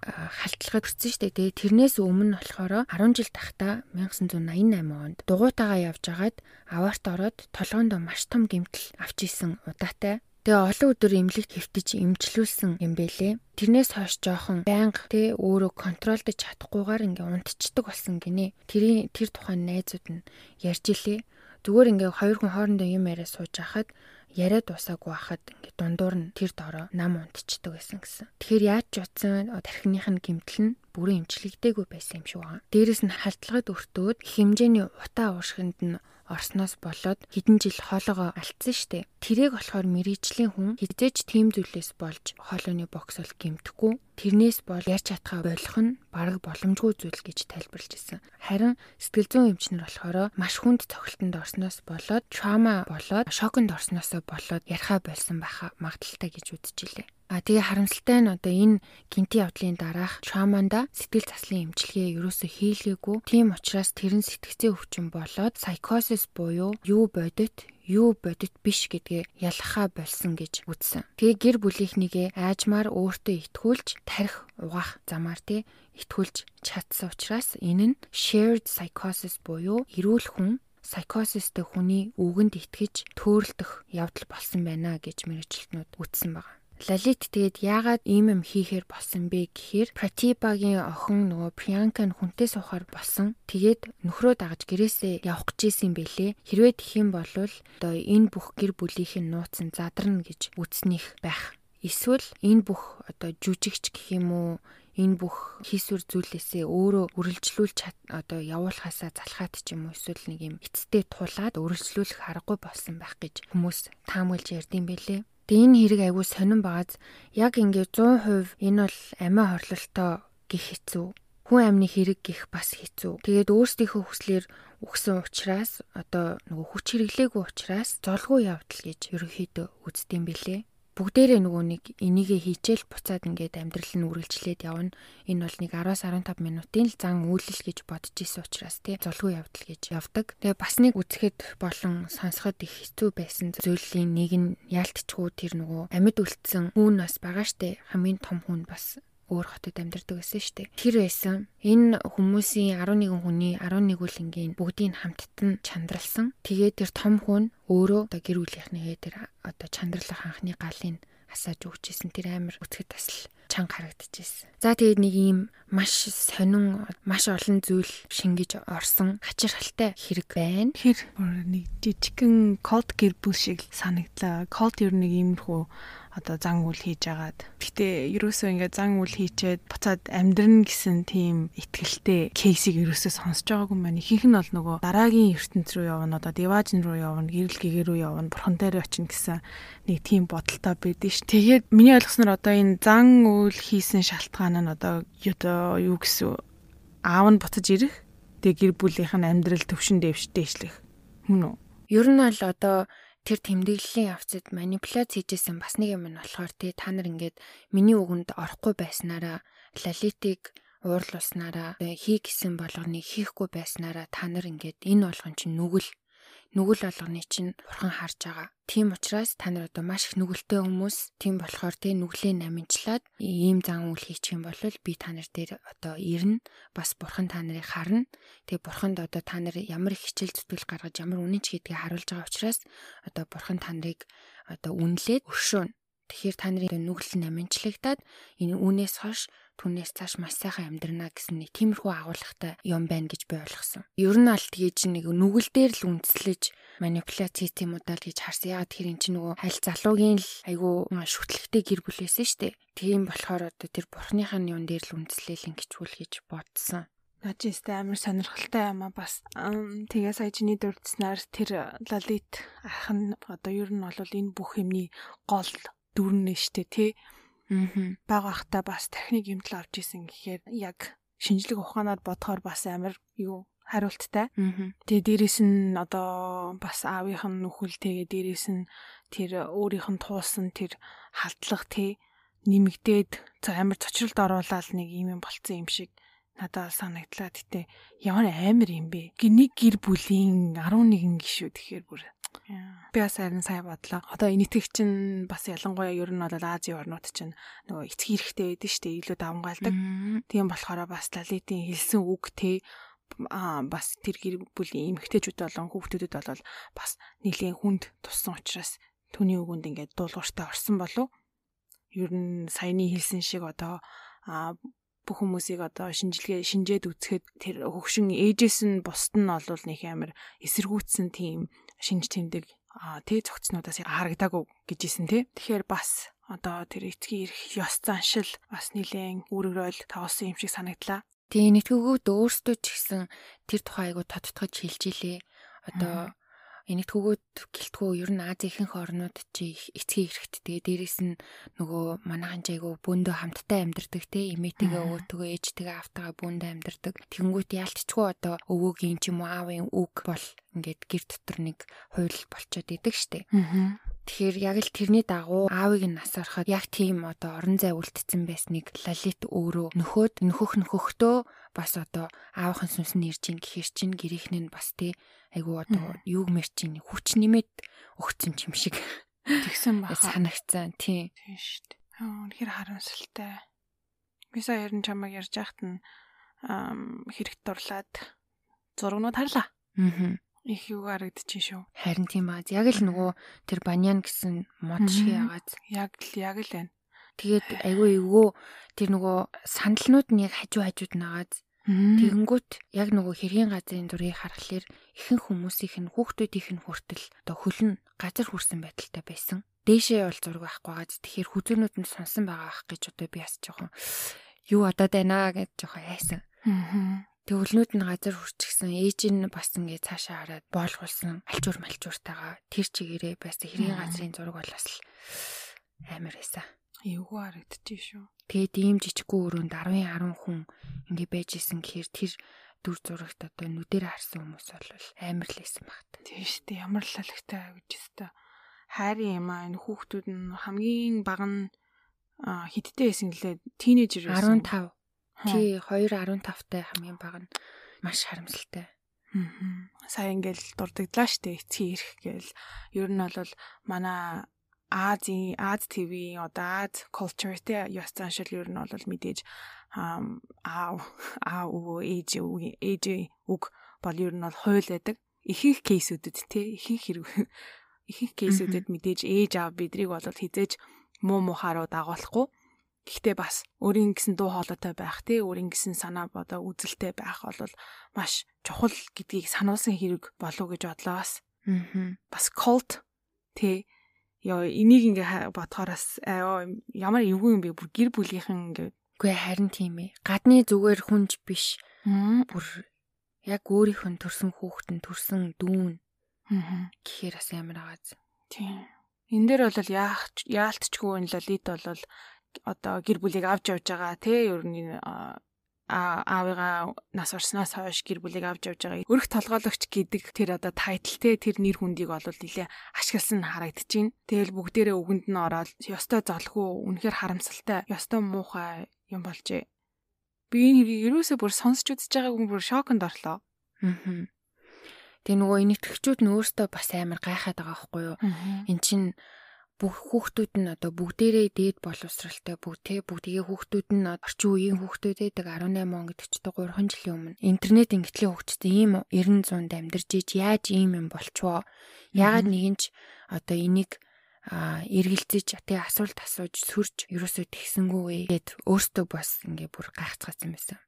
өрсөн шүү дээ. Тэгээ тэрнээс өмнө болохоор 10 жил тахта 1988 онд дугуйтаага явж агаад аваарт ороод толгоонд маш том гэмтэл авч исэн удаатай. Тэгээ олон өдөр эмнэлэгт хэвтэж эмчлүүлсэн юм бэлээ. Тэрнээс хойш жоохон байнга тэ өөрөө контролдож чадахгүйгээр ингээ унтчихдаг болсон гинэ. Тэрийн тэр тухайн найзууд нь ярьж илээ. Зүгээр ингээ хоёр хүн хоорондоо юм яриа сууж хахад яриад дуусаагүй хахад ингээд дундуур нь тэр дороо нам унтчихдаг байсан гэсэн. Тэгэхээр яаж ч утсан тархиных нь гимтэл нь бүрэн эмчилэгдээгүй байсан юм шиг байна. Дээрэс нь халтлагад өртөөд хэмжээний утаа уушгинд нь орсноос болоод хэдэн жил хоолоогоо алдсан штэ. Тэрийг болохоор мэрэгжлийн хүн хизээч тийм зүйлээс болж хоолойны боксол гимтэхгүй. Тэрнээс бол ярьж чадхаа болох нь бараг боломжгүй зүйл гэж тайлбарлаж ирсэн. Харин сэтгэл зүйн эмчнэр болохоор маш хүнд цогцолтонд орсноос болоод траума болоод шоконд орсноос болоод яриа болсон байха магадaltaй гэж үзчихлээ. А тэгээ харамсалтай нь одоо энэ гинти явдлын дараах трауманда сэтгэл заслын эмчилгээ ерөөсөө хийлгээгүй. Тийм учраас тэр нь сэтгцээ өвчин болоод psychosis буюу юу бодит юу бодит биш гэдгээ ялахаа болсон гэж үзсэн. Тэгээ гэр бүлийнхнийгээ аажмаар өөртөө итгүүлж тарих угаах замаар тий итгүүлж чадсан учраас энэ нь shared psychosis буюу эрүүл хүн psychosis-тэй хүний үгэнд итгэж төөрөлдөх явдал болсон байна гэж мэрэгчлэтнүүд үтсэн байна. Лалит тэгээд яагаад ийм юм хийхээр болсон бэ гэхээр Пратибагийн охин нөгөө Приянка нь хүнтэй суухаар болсон. Тэгээд нөхрөө дагаж гэрээсээ явах гэж исэн бэлээ. Хэрвээ тэх юм бол одоо энэ бүх гэр бүлийнх нь нууцсан задарна гэж үтснийх байх. Эсвэл энэ бүх одоо жүжигч гэх юм уу энэ бүх хийсвэр зүйлээсээ өөрөө үргэлжлүүлж одоо явуулахаасаа залхаад ч юм уу эсвэл нэг юм эцтэй тулаад үргэлжлүүлэх аргагүй болсон байх гэж хүмүүс таамаглаж ярьдсан бэлээ. Тэгээ энэ хэрэг айгүй сонирн багаз яг ингээд 100% энэ бол амиа хорлолтоо гих хэцүү. Хүн амны хэрэг гих бас хэцүү. Тэгээд өөрсдийнхөө хүслээр өгсөн учраас одоо нөгөө хүч хэрэглээгүй учраас золгүй явдал гэж ерөнхийдөө үздэм билээ бүгдээрээ нөгөө нэг энийгээ хийчихэл буцаад ингээд амьдрал нь үргэлжлээд явна. Энэ бол нэг 10-аас 15 минутын л зан үйлэл гэж бодож исэн учраас тий золгүй явдал гэж явдаг. Тэгээ бас нэг үзэхэд болон сонсоход их хэцүү байсан зүйлийн нэг нь яалтчгүй тэр нөгөө амьд үлдсэн хүн бас байгаа штэ хамгийн том хүн бас өөр хотод амьдардаг байсан шүү дээ. Тэр байсан. Энэ хүмүүсийн 11 хүний 11 үлэнгийн бүгдийг хамтд нь чандралсан. Тэгээд тэр том хүн өөрөө одоо гэр бүлийнхнийгээ тэр одоо чандралах анхны галыг асааж өгчээсэн. Тэр амар үтгэд тасл чанга харагдчихсэн. За тэгээд нэг ийм маш сонин маш олон зүйл шингэж орсон хачирхалтай хэрэг байна. Тэр нэг жижигхэн код гэр бүл шиг санагдлаа. Код ер нэг иймэрхүү одоо зан үйл хийж агаад. Гэтэ ерөөсөө ингээд зан үйл хийчээд буцаад амьдрын гэсэн тийм ихтгэлтэй кейсийг ерөөсөө сонсож байгаагүй маань. Ихэнх нь бол нөгөө дараагийн ертөнц рүү явна, одоо диважн руу явна, гэрэл гэгээ рүү явна, бурхан дээр очино гэсэн нэг тийм бодолтой байдэн ш. Тэгээд миний ойлгосноор одоо энэ зан үйл хийсэн шалтгаан нь одоо юу гэсэн аав нь буцаж ирэх тэг гэр бүлийнх нь амьдрал төвшин дэвшдээшлэх мөн үү? Ер нь л одоо тэр тэмдэглэлийн явцад манипуляц хийжсэн бас нэг юм нь болохоор тий та нар ингээд миний үгэнд орохгүй байснараа лалитыг уурлуулснараа хий гэсэн болгоныг хийхгүй байснараа та нар ингээд энэ болгон чинь нүгэл нүгэл болгоны чинь бурхан харж байгаа. Тийм учраас та нар одоо маш их нүгэлтэй хүмүүс. Тийм болохоор тэ нүглээ намжлаад ийм зан үйл хийчих юм бол би та нар дээр одоо ирнэ. Бас бурхан та нарыг харна. Тэгээ бурханд одоо та нар ямар их хичээл зүтгэл гаргаж ямар үнэн ч гэдгийг харуулж байгаа учраас одоо бурхан та нарыг одоо үнэлээд өршөөнө. Тэгэхээр та нарын нүгэл намжлагдаад энэ үнээс хойш түүнээс цааш маш сайхан амьдрна гэсэн нэг тиймэрхүү агуулгатай юм байна гэж би ойлгосон. Ер нь алт хийж нэг нүгэл дээр л үндэслэж манипуляц хийх юм уу даа гэж харсан. Ягаад тэр эн чинь нөгөө хайл залуугийн л айгүй шүтлэгтэй гэр бүлээсэн штэ. Тийм болохоор одоо тэр бурхныхаа юун дээр л үндэслээл ингэчүүл гэж бодсон. Нажистэй амар сонирхолтой юм а бас тэгээ сая чиний дурдснаар тэр лалит ах нь одоо ер нь бол энэ бүх юмний гол дүрнэ штэ тий Аа. Бага ахта бас техник юмдал авч исэн гэхээр яг шинжлэх ухаанаар бодохоор бас амар юу хариулттай. Тэгээ дээрэс нь одоо бас аавынх нь нүхэл тэгээ дээрэс нь тэр өөрийнх нь туулсан тэр халдлага тий нэмэгдээд амар цочролд оруулаад нэг юм юм болцсон юм шиг надад санагдлаа. Гэтэ ямар амар юм бэ? Нэг гэр бүлийн 11 гишүүд тэгэхээр бүр Би бас харин сайн бодлоо. Одоо энэтхэг чинь бас ялангуяа ер нь бол Азийн орнууд чинь нөгөө эцэг хэрэгтэй байдаг шүү дээ. Илүү давмгаалдаг. Тийм болохоор бас лалитийн хэлсэн үг те а бас тэр гэр бүлийн эмэгтэйчүүд болон хүүхдүүдэд бол бас нэлийн хүнд туссан учраас түүний үгэнд ингээд дуулууртай орсон болов. Ер нь саяны хэлсэн шиг одоо бүх хүмүүсийг одоо шинжилгээ шинжээд үзэхэд тэр хөгшин ээжээс нь бусд нь олвол нэг амар эсэргүүцсэн тийм шинж тэмдэг тий цогцнуудаас харагдаагүй гэжсэн тий. Тэгэхээр бас одоо тэр эцгийн ирэх ёс заншил бас нэлээд үүрэгрэл тавсан юм шиг санагдлаа. Тэгээ нэтгүүгүүд өөрсдөө ч гэсэн тэр тухай айгу тодтогч хэлж илээ. Одоо энэтхүүгүүд гэлтгүү ер нь Азийн ихэнх орнууд чи эцгийн эрэхт тэгээ дээрэс нь нөгөө манайхан ч айгу бөөндөө хамттай амьдардаг те эмээтэйгээ өвөөтэйгээ ээжтэйгээ автагаа бөөндөө амьдардаг. Тэнгүүт яалтчгүй одоо өвөөгийн ч юм уу аавын үг бол ингээд гэр дотор нэг хууль болчоод идэг штэ Тэгэхээр яг л тэрний дагуу аавыг нь нас ороход яг тийм одоо орон зай үлдсэн байсныг лалит өөрөө нөхөд нөхөх нөхөхдөө бас одоо аавынхын сүнс нь ирж ин гэхэр чин гэрийнх нь бас тий айгу одоо юуг мэрчин хүч нэмээд өгцөн юм шиг тэгсэн баха санагцсан тий. Тийм шүү дээ. Үнэхээр харамсалтай. Би сая ярин чамаг ярьж яхад нь хэрэгт дурлаад зургнууд харлаа. Аа их юу харагдчихин шүү. Харин тийм аа. Яг л нөгөө тэр банян гэсэн мод шиг ягаад яг л яг л байна. Тэгээд айгүй эвгөө тэр нөгөө сандалнууд нь яг хажуу хажууд нагаад тэгэнгүүт яг нөгөө хэргийн газрын зургийг харахаар ихэнх хүмүүсийнх нь хүүхдүүдийнх нь хүртэл одоо хөлн газар хүрсэн байдалтай байсан. Дээшээ бол зураг байхгүй байгааз тэгэхээр хүзүүнүүд нь сонсон байгаа ах гэж одоо би бас жоохон юу одоо дайнаа гэж жоохон айсан. Төвлнүүд нь газар хүрчихсэн ээж нь бас ингээ цаашаа хараад боолгуулсан альчуур малчууртайгаа тэр чигээрээ байсан хэргийн газрын зураг бол бас амар байсан. Эвгүй харагдчих шүү. Тэгээд ийм жижиггүй өрөөнд 10 10 хүн ингээ байж исэн гэхээр тэр дүр зурагт одоо нүдээр харсан хүмүүс бол амар л байсан багт. Тийм шүү дээ. Ямар л лагтай гэж өстой. Хайрын юм аа энэ хүүхдүүд нь хамгийн бага нь хидтэй байсан гэлээ тинейжер байсан. 15. Тий 2 15-тай хамгийн бага нь маш харамсалтай. Аа. Сая ингээл дурдагдлаа штэ эцгийн ирэх гээл. Ер нь бол манай Азийн Аз ТV одоо Аз culture тэ ёс заншил ер нь бол мэдээж аа аа уу ээж ээж үг бол ер нь бол хууль байдаг. Ихэнх кейсүүдэд те ихэнх хэрэг ихэнх кейсүүдэд мэдээж ээж аав бидрийг бол хизээж муу мухааруу дагуулахгүй. Гэхдээ бас өөрийн гэсэн дуу хоолойтой байх тий өөрийн гэсэн санаа бодоо үзэлтэй байх бол маш чухал гэдгийг сануулсан хэрэг болов гэж бодлоо бас. Аа. Бас cult тий ёо энийг ингээ бодохоорс ямар эвгүй юм бэ? Бүр гэр бүлийнхэн ингээ үгүй харин тийм ээ. Гадны зүгээр хүнж биш. Бүр яг өөрийнх нь төрсэн хүүхэд нь төрсэн дүүн гэхээр бас ямар агааз тийм. Энэ дээр бол яах яалтчгүй энэ лолит бол одоо гэр бүлийг авч явж байгаа. Тий ер нь аавыгаа нас орсноос хойш гэр бүлийг авч явж байгаа. Өрх толгойлогч гэдэг тэр одоо тайтлтэй тэр нэр хүндийг бол нэлээ ашигласан харагдаж байна. Тэгэл бүгдээрээ үгэнд нь ороод ёстой золгүй үнэхээр харамсалтай ёстой муухай юм болжээ. Би энэ хэрийг ерөөсөө бүр сонсч үзэж байгаагүй бүр шоконд орлоо. Аа. Тэгээ нөгөө энэтхэгчүүд нь өөрсдөө бас амар гайхаад байгаа байхгүй юу? Эн чин бүх хүүхдүүд нь одоо бүгдээрээ дээд боловсралтай бүгд те бүгдгээ хүүхдүүд нь орчин үеийн хүүхдүүд байдаг 18 он гэдэг чинь 3 жилийн өмнө интернет ингэтлийн хөгжсөн ийм 90 100-д амьдарч иж яаж ийм юм болчвоо ягаад нэгэнч одоо энийг а эргэлзэж тий асуулт асууж сүрж ерөөсөө тэгсэнгүү гэд өөртөө бас ингээ бүр гайхацгаасан байсан.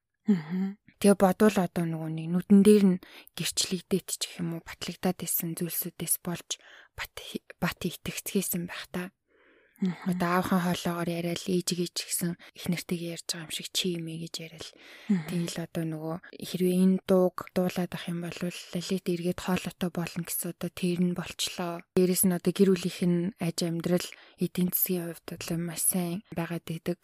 Тэгээ бодвол одоо нөгөө нэг нүдэн дээр нь гэрчлэгдээд ч гэх юм уу батлагдаад исэн зүйлсүүдээс болж бат бат итгэцгээсэн байх та. Одоо аавхан хоолоогоор яриад ээжигээ ч гэсэн их нэртэйг ярьж байгаа юм шиг чи юмээ гэж яриад. Тэгэл одоо нөгөө хэрвээ энэ дууг дуулаад ах юм бол лалит эргээд хоолойтой болно гэсэн одоо тэр нь болчлоо. Дээрэс нь одоо гэр бүлийнх нь аж амьдрал эдийн засгийн хувьд бол маш сайн байгаад идэг.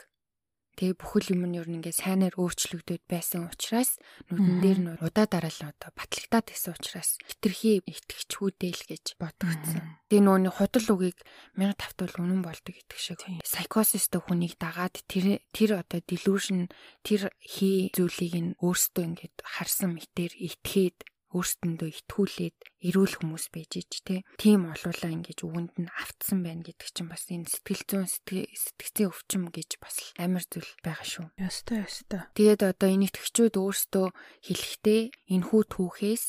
Тэгээ бүхэл юм нь ер нь ингээ сайнаар өөрчлөгдөд байсан учраас нүдэн дээр нь удаа дараалал одоо батлагдаад байсан учраас хитрхи итгэчхүүдээ л гэж бодогдсон. Тэгээ нөөний худал үгийг 1000 тавтвал үнэн болдог гэдэг шиг. Psychosis-тэй хүнийг дагаад тэр тэр одоо delusion тэр хий зүйлийг нь өөрсдөө ингээд харсан мэтэр итгээд өөрсдөндөө итгүүлээд эрүүл хүмүүс байж ич те тийм олуулаа ингэж үгэнд нь автсан байна гэдэг чинь бас энэ сэтгэл зүйн сэтгцийн өвчм гэж бас амар зүйл байгаа шүү. Ястай ястай. Тэгээд одоо энэ итгэгчүүд өөрсдөө хэлэхдээ энэ хүү түүхээс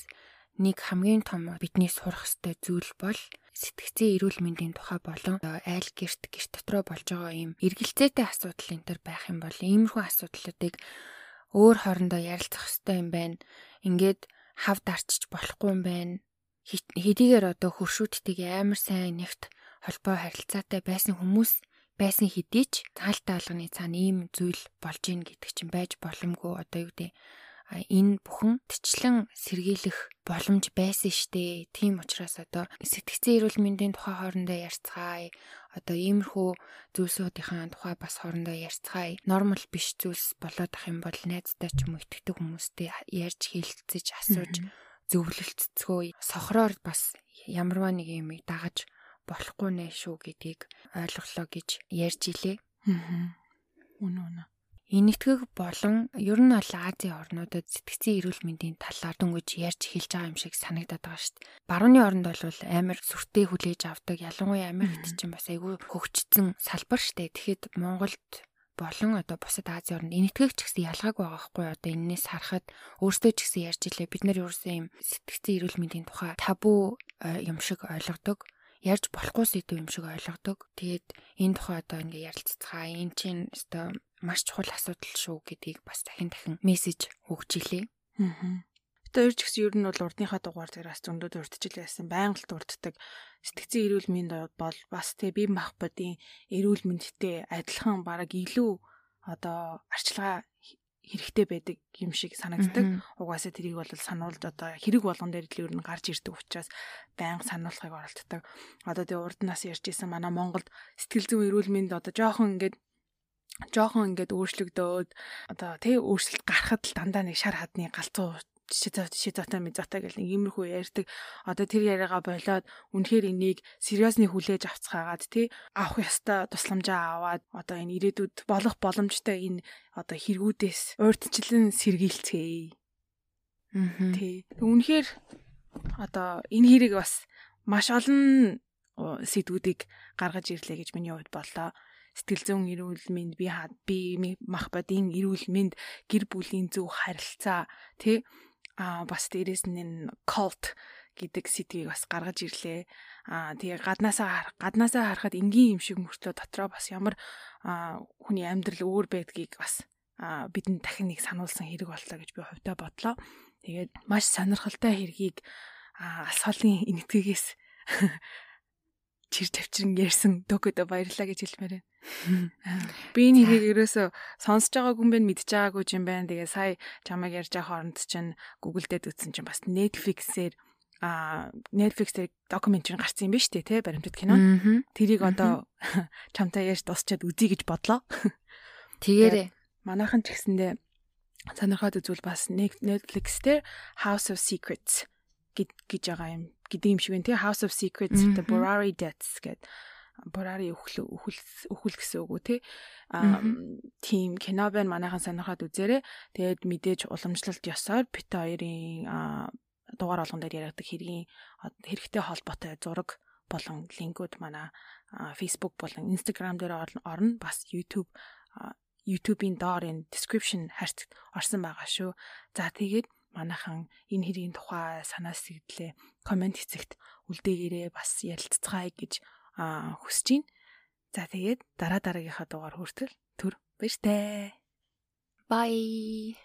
нэг хамгийн том бидний сурах ёстой зүйл бол сэтгцийн эрүүл мэндийн тухай болон айл герт герт дотроо болж байгаа юм эргэлзээтэй асуудал энэ төр байх юм бол иймэрхүү асуудлуудыг өөр хоорондоо ярилцах ёстой юм байна. Ингээд хав дарчиж болохгүй юм байна. Хэдийгээр одоо хөршүүдтэйг амар сайн нэгт холбоо харилцаатай байсан хүмүүс байсан хэдий ч цаалтаа алганы цаана ийм зүйл болж ийн гэдэг чинь байж боломгүй одоо юу гэдэг энэ бүхэн тчлэн сэргийлэх боломж байсан штэ. Тийм учраас одоо сэтгцэн эрүүл мэндийн тухай хоорондоо ярьцгаая. Одоо иймэрхүү зүйлсүүдийн тухай бас хоорондоо ярьцгаая. Нормал биш зүйлс болоод ах юм бол найзтай ч юм уу итгэдэг хүмүүстэй ярьж хэлэлцэж асууж зөвлөлцгөө сохроор бас ямарваа нэг юм дагаж болохгүй нэ шүү гэдгийг ойлголоо гэж ярьж илээ. Аа. Үнэ үнэ. Энэтхэг болон ер нь бол Азийн орнуудад сэтгцийн эрүүл мэндийн талаар дөнгөж ярьж хэлж байгаа юм шиг санагдаад байгаа шүү дээ. Барууны оронд бол амар сүртэй хүлээж авдаг. Ялангуяа Америкт чинь бас айгүй хөгжсөн салбар шүү дээ. Тэгэхэд Монголд болон одоо бусад Азийн орнд энэтхэг ч гэсэн ялгааг байгаа хгүй одоо энэс харахад өөртөө ч гэсэн ярьж илээ бид нар ерөөсөө юм сэтгцэн эрүүл мэндийн тухай табу э, юм шиг ойлгодог ярьж болохгүй сэдв юм шиг ойлгодог. Тэгээд энэ тухай одоо ингээ ярилццгаа. Энэ чинь өстой маш чухал асуудал шүү гэдгийг бас дахин дахин мессеж өгч илээ. Аа. Тэр ч гэсэн ер нь бол урдныхаа дугаар бас зөндөө урдчил байсан. Байнга л дурддаг. Сэтгцэн эрүүл мэнд бол бас тэг бие махбодын эрүүл мэндтэй адилхан бараг илүү одоо арчилгаа хэрэгтэй байдаг юм шиг санагддаг. Угаасаа тэрийг бол сануулж одоо хэрэг болгон дээр л ер нь гарч ирдэг учраас байнга сануулахыг оролддог. Одоо тэгээ урд нас ярьж исэн манай Монголд сэтгэл зүйн эрүүл мэнд одоо жоохон ингээд жоохон ингээд өөрчлөгдөөд одоо тий өөрчлөлт гарахад л дандаа нэг шар хадны галзуу шизота мизота гэл нэг иймэрхүү ярьдаг. Одоо тэр яриагаа болоод үнэхээр энийг сериосны хүлээж авцгаагаад тий авах ёстой тусламжаа аваад одоо энэ ирээдүйд болох боломжтой энэ одоо хэрэгүүдээс урьдчилан сэргийлцгээе. Аа. Тий. Үнэхээр одоо энэ хэрэг бас маш олон сэдвүүдийг гаргаж ирлээ гэж миний хувьд боллоо сэтгэл зүйн эрүүл мэнд би би мах бодийн эрүүл мэнд гэр бүлийн зөв харилцаа тий а бас дээрэс нь cult гэдэг сэдвийг бас гаргаж ирлээ. Аа тэгээ гаднаасаа гаднаасаа харахад энгийн юм шиг мөртлөө дотроо бас ямар хүний амьдрал өөр байдгийг бас бидэнд дахин нэг сануулсан хэрэг боллоо гэж би хувьдаа бодлоо. Тэгээд маш сонирхолтой хэргийг алс холын энэтхэгээс чир тавчрын ярьсан докодо баярлаа гэж хэлмээр байна. Би энэ хэрийг ерөөсө сонсож байгаагүй юм байна, мэдж байгаагүй юм байна. Тэгээ сая чамайг ярьж байгаа хооронд чинь Google дээр үзсэн чинь бас Netflix-ээр а Netflix-ээр докюментари гарсан юм байна шүү дээ, тий, баримтат кино. Тэрийг одоо чамтай ярьж дуусчаад үзье гэж бодлоо. Тэгээрээ манайхан ч гэсэндээ сонирхоод үзвэл бас Netflix дээр House of Secrets гэж байгаа юм гэдэг юм шиг байна. Тий House of Secrets the Borari Deaths гэдэг Borari өхөл өхөл өхөл гэсэн үг үү тий а тийм кино байна манайхан сонирхоод үзээрэй. Тэгээд мэдээж уламжлалт ёсоор бит хоёрын дугаар болгон дээр яригддаг хэргийн хэрэгтэй холбоотой зураг болон линкүүд манай Facebook болон Instagram дээр орно. Бас YouTube YouTube-ийн доор энэ description харьцагт орсон байгаа шүү. За тэгээд манайхан энэ хэргийн тухай санаа сэтгэлээ комент хэсэгт үлдээгээрээ бас ярилцгаая гэж хүсэж байна. За тэгээд дараа дараагийнхаа дугаар хүртэл төр баяртай. Bye.